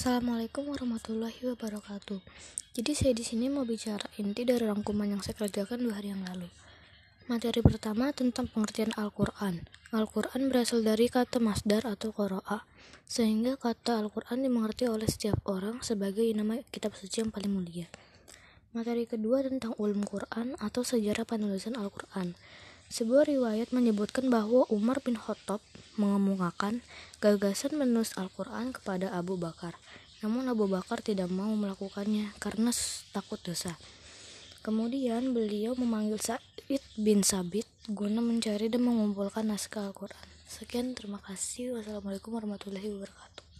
Assalamualaikum warahmatullahi wabarakatuh. Jadi saya di sini mau bicara inti dari rangkuman yang saya kerjakan dua hari yang lalu. Materi pertama tentang pengertian Al-Quran. Al-Quran berasal dari kata masdar atau qara'a, sehingga kata Al-Quran dimengerti oleh setiap orang sebagai nama kitab suci yang paling mulia. Materi kedua tentang ulum Quran atau sejarah penulisan Al-Quran. Sebuah riwayat menyebutkan bahwa Umar bin Khattab mengemukakan gagasan menulis Al-Quran kepada Abu Bakar. Namun Abu Bakar tidak mau melakukannya karena takut dosa. Kemudian beliau memanggil Sa'id bin Sabit guna mencari dan mengumpulkan naskah Al-Quran. Sekian, terima kasih. Wassalamualaikum warahmatullahi wabarakatuh.